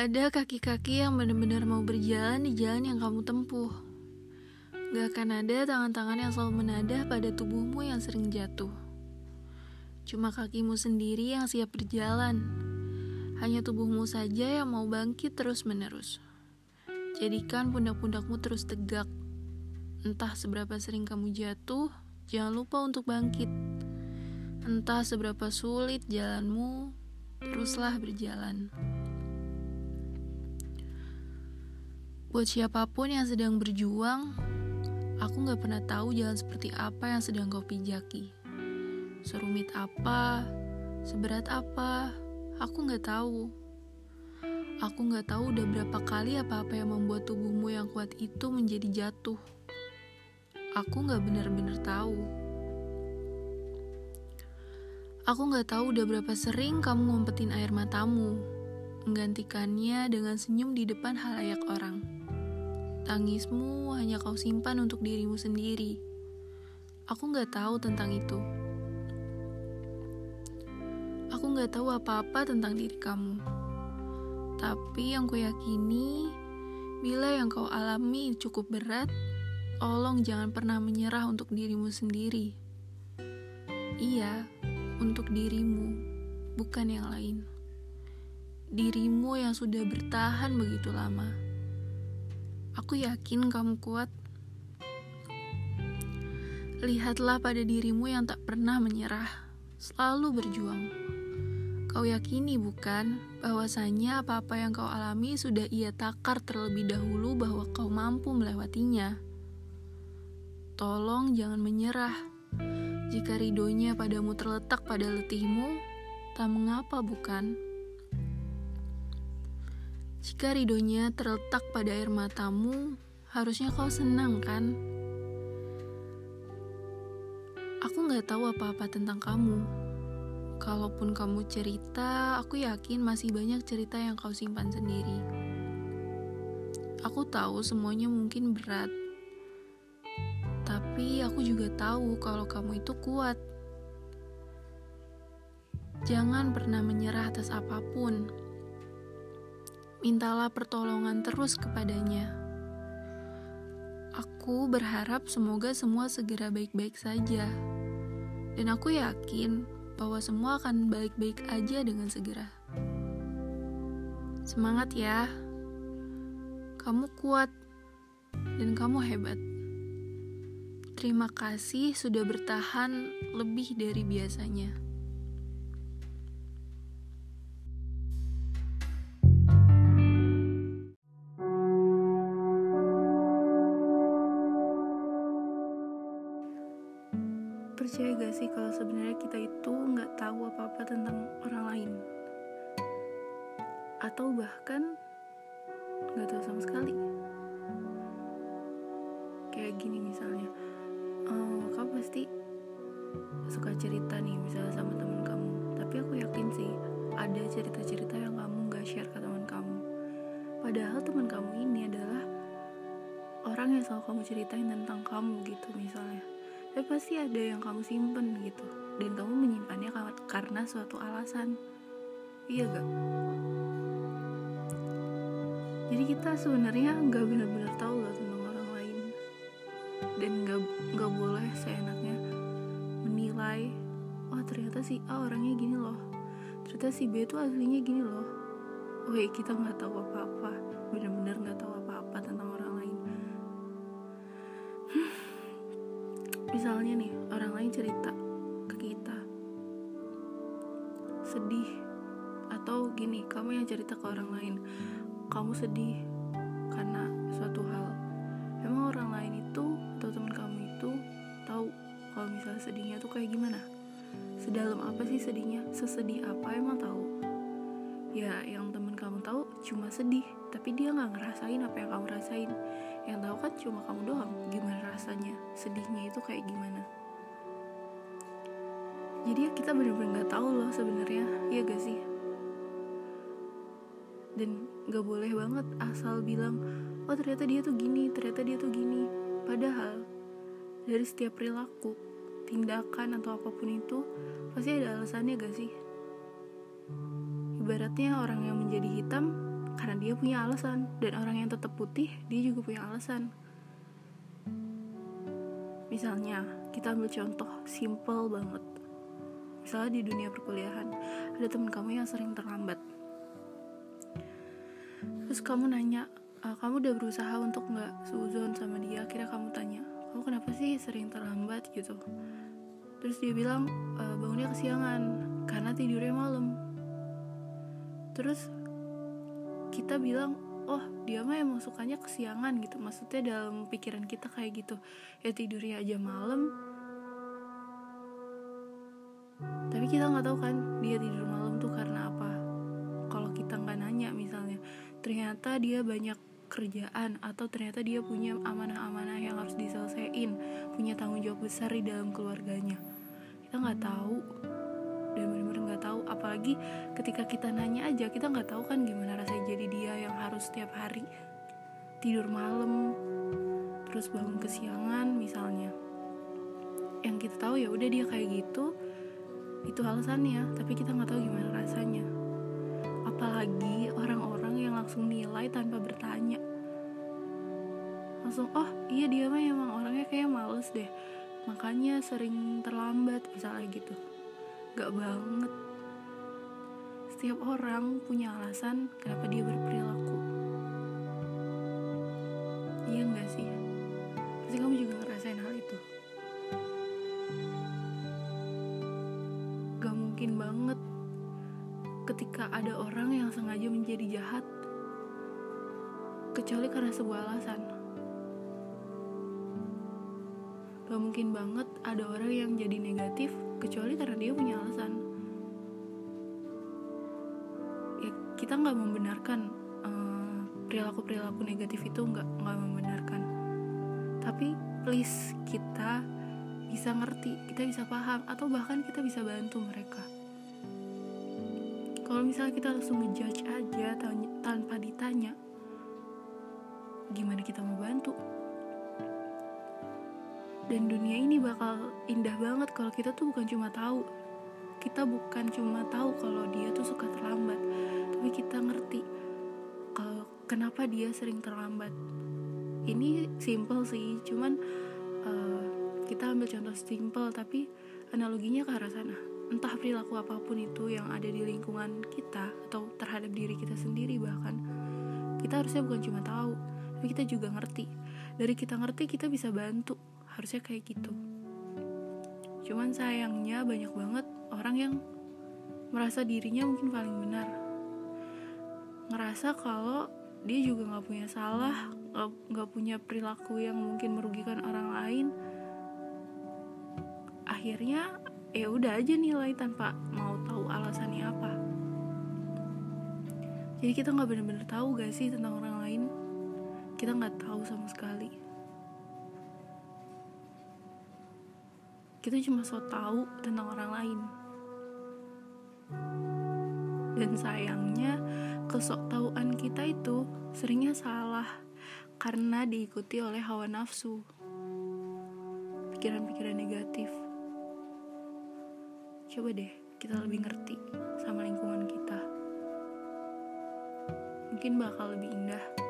Ada kaki-kaki yang benar-benar mau berjalan di jalan yang kamu tempuh. Gak akan ada tangan-tangan yang selalu menadah pada tubuhmu yang sering jatuh. Cuma kakimu sendiri yang siap berjalan. Hanya tubuhmu saja yang mau bangkit terus-menerus. Jadikan pundak-pundakmu terus tegak. Entah seberapa sering kamu jatuh, jangan lupa untuk bangkit. Entah seberapa sulit jalanmu, teruslah berjalan. Buat siapa pun yang sedang berjuang, aku gak pernah tahu jalan seperti apa yang sedang kau pijaki. Serumit apa, seberat apa, aku gak tahu. Aku gak tahu udah berapa kali apa-apa yang membuat tubuhmu yang kuat itu menjadi jatuh. Aku gak benar-benar tahu. Aku gak tahu udah berapa sering kamu ngumpetin air matamu, menggantikannya dengan senyum di depan halayak orang. Tangismu hanya kau simpan untuk dirimu sendiri. Aku nggak tahu tentang itu. Aku nggak tahu apa-apa tentang diri kamu. Tapi yang kuyakini, bila yang kau alami cukup berat, tolong jangan pernah menyerah untuk dirimu sendiri. Iya, untuk dirimu, bukan yang lain. Dirimu yang sudah bertahan begitu lama. Aku yakin kamu kuat. Lihatlah pada dirimu yang tak pernah menyerah, selalu berjuang. Kau yakini bukan bahwasanya apa-apa yang kau alami sudah ia takar terlebih dahulu bahwa kau mampu melewatinya. Tolong jangan menyerah. Jika ridonya padamu terletak pada letihmu, tak mengapa bukan? Jika ridhonya terletak pada air matamu, harusnya kau senang kan? Aku gak tahu apa-apa tentang kamu. Kalaupun kamu cerita, aku yakin masih banyak cerita yang kau simpan sendiri. Aku tahu semuanya mungkin berat, tapi aku juga tahu kalau kamu itu kuat. Jangan pernah menyerah atas apa pun mintalah pertolongan terus kepadanya. Aku berharap semoga semua segera baik-baik saja. Dan aku yakin bahwa semua akan baik-baik aja dengan segera. Semangat ya. Kamu kuat dan kamu hebat. Terima kasih sudah bertahan lebih dari biasanya. Percaya gak sih kalau sebenarnya kita itu nggak tahu apa-apa tentang orang lain? Atau bahkan nggak tahu sama sekali. Kayak gini misalnya uh, kamu pasti suka cerita nih misalnya sama teman kamu. Tapi aku yakin sih ada cerita-cerita yang kamu nggak share ke teman kamu. Padahal teman kamu ini adalah orang yang selalu kamu ceritain tentang kamu gitu misalnya tapi pasti ada yang kamu simpen gitu. Dan kamu menyimpannya karena suatu alasan. Iya gak jadi kita sebenarnya nggak benar-benar tahu loh tentang orang lain. Dan nggak nggak boleh seenaknya menilai oh ternyata si A orangnya gini loh. Ternyata si B itu aslinya gini loh. Oh ya kita nggak tahu apa-apa. Benar-benar nggak tahu misalnya nih orang lain cerita ke kita. Sedih. Atau gini kamu yang cerita ke orang lain. Kamu sedih karena suatu hal. Emang orang lain itu atau teman kamu itu tahu kalau misalnya sedihnya tuh kayak gimana? Sedalam apa sih sedihnya? Sesedih apa emang tahu? Ya yang teman kamu tahu cuma sedih tapi dia nggak ngerasain apa yang kamu rasain yang tahu kan cuma kamu doang. Gimana rasanya? Sedihnya itu kayak gimana? Jadi ya kita bener-bener nggak tahu loh sebenarnya. Ya gak sih? Dan gak boleh banget asal bilang oh ternyata dia tuh gini ternyata dia tuh gini. Padahal dari setiap perilaku tindakan atau apa pun itu pasti ada alasannya gak sih? Ibaratnya orang yang menjadi hitam karena dia punya alasan. Dan orang yang tetap putih dia juga punya alasan. Misalnya kita ambil contoh simple banget. Misalnya di dunia perkuliahan ada teman kamu yang sering terlambat. Terus kamu nanya uh, kamu udah berusaha untuk nggak suzon sama dia? Akhirnya kamu tanya kamu kenapa sih sering terlambat? Gitu. Terus dia bilang e, bangunnya kesiangan karena tidurnya malam. Terus kita bilang oh dia mah emang sukanya kesiangan gitu. Maksudnya dalam pikiran kita kayak gitu. Ya tidurnya aja malam. Tapi kita nggak tahu kan dia tidur malam tuh karena apa. Kalau kita nggak nanya misalnya ternyata dia banyak kerjaan atau ternyata dia punya amanah-amanah yang harus diselesaikan punya tanggung jawab besar di dalam keluarganya. Kita nggak tahu dan benar-benar nggak tahu. Apalagi ketika kita nanya aja kita nggak tahu kan gimana rasanya jadi dia yang harus setiap hari tidur malam terus bangun kesiangan misalnya. Yang kita tahu ya udah dia kayak gitu itu alasannya tapi kita nggak tahu gimana rasanya. Apalagi orang-orang yang langsung nilai tanpa bertanya. Langsung oh iya dia mah emang orangnya kayak males deh. Makanya sering terlambat misalnya gitu gak banget. Setiap orang punya alasan kenapa dia berperilaku. Iya gak sih? Pasti kamu juga ngerasain hal itu. Gak mungkin banget ketika ada orang yang sengaja menjadi jahat kecuali karena sebuah alasan. Gak mungkin banget ada orang yang jadi negatif kita nggak membenarkan uh, perilaku-perilaku negatif itu nggak nggak membenarkan. Tapi please kita bisa ngerti kita bisa paham atau bahkan kita bisa bantu mereka. Kalau misalnya kita langsung ngejudge aja tanpa ditanya gimana kita mau bantu? Dan dunia ini bakal indah banget kalau kita tuh bukan cuma tahu. Kita bukan cuma tahu kalau dia tuh suka terlambat kenapa dia sering terlambat? Ini simple sih cuman uh, kita ambil contoh simple tapi analoginya ke arah sana. Entah perilaku apa pun itu yang ada di lingkungan kita atau terhadap diri kita sendiri bahkan kita harusnya bukan cuma tahu tapi kita juga ngerti. Dari kita ngerti kita bisa bantu. Harusnya kayak gitu. Cuman sayangnya banyak banget orang yang merasa dirinya mungkin paling benar. Ngerasa kalau dia juga nggak punya salah nggak punya perilaku yang mungkin merugikan orang lain. Akhirnya ya udah aja nilai tanpa mau tahu alasannya apa. Jadi kita nggak benar-benar tahu gak sih tentang orang lain? Kita nggak tahu sama sekali. Kita cuma so tahu tentang orang lain. Dan sayangnya kesok tahuan kita itu seringnya salah karena diikuti oleh hawa nafsu pikiran-pikiran negatif. Coba deh kita lebih ngerti sama lingkungan kita. Mungkin bakal lebih indah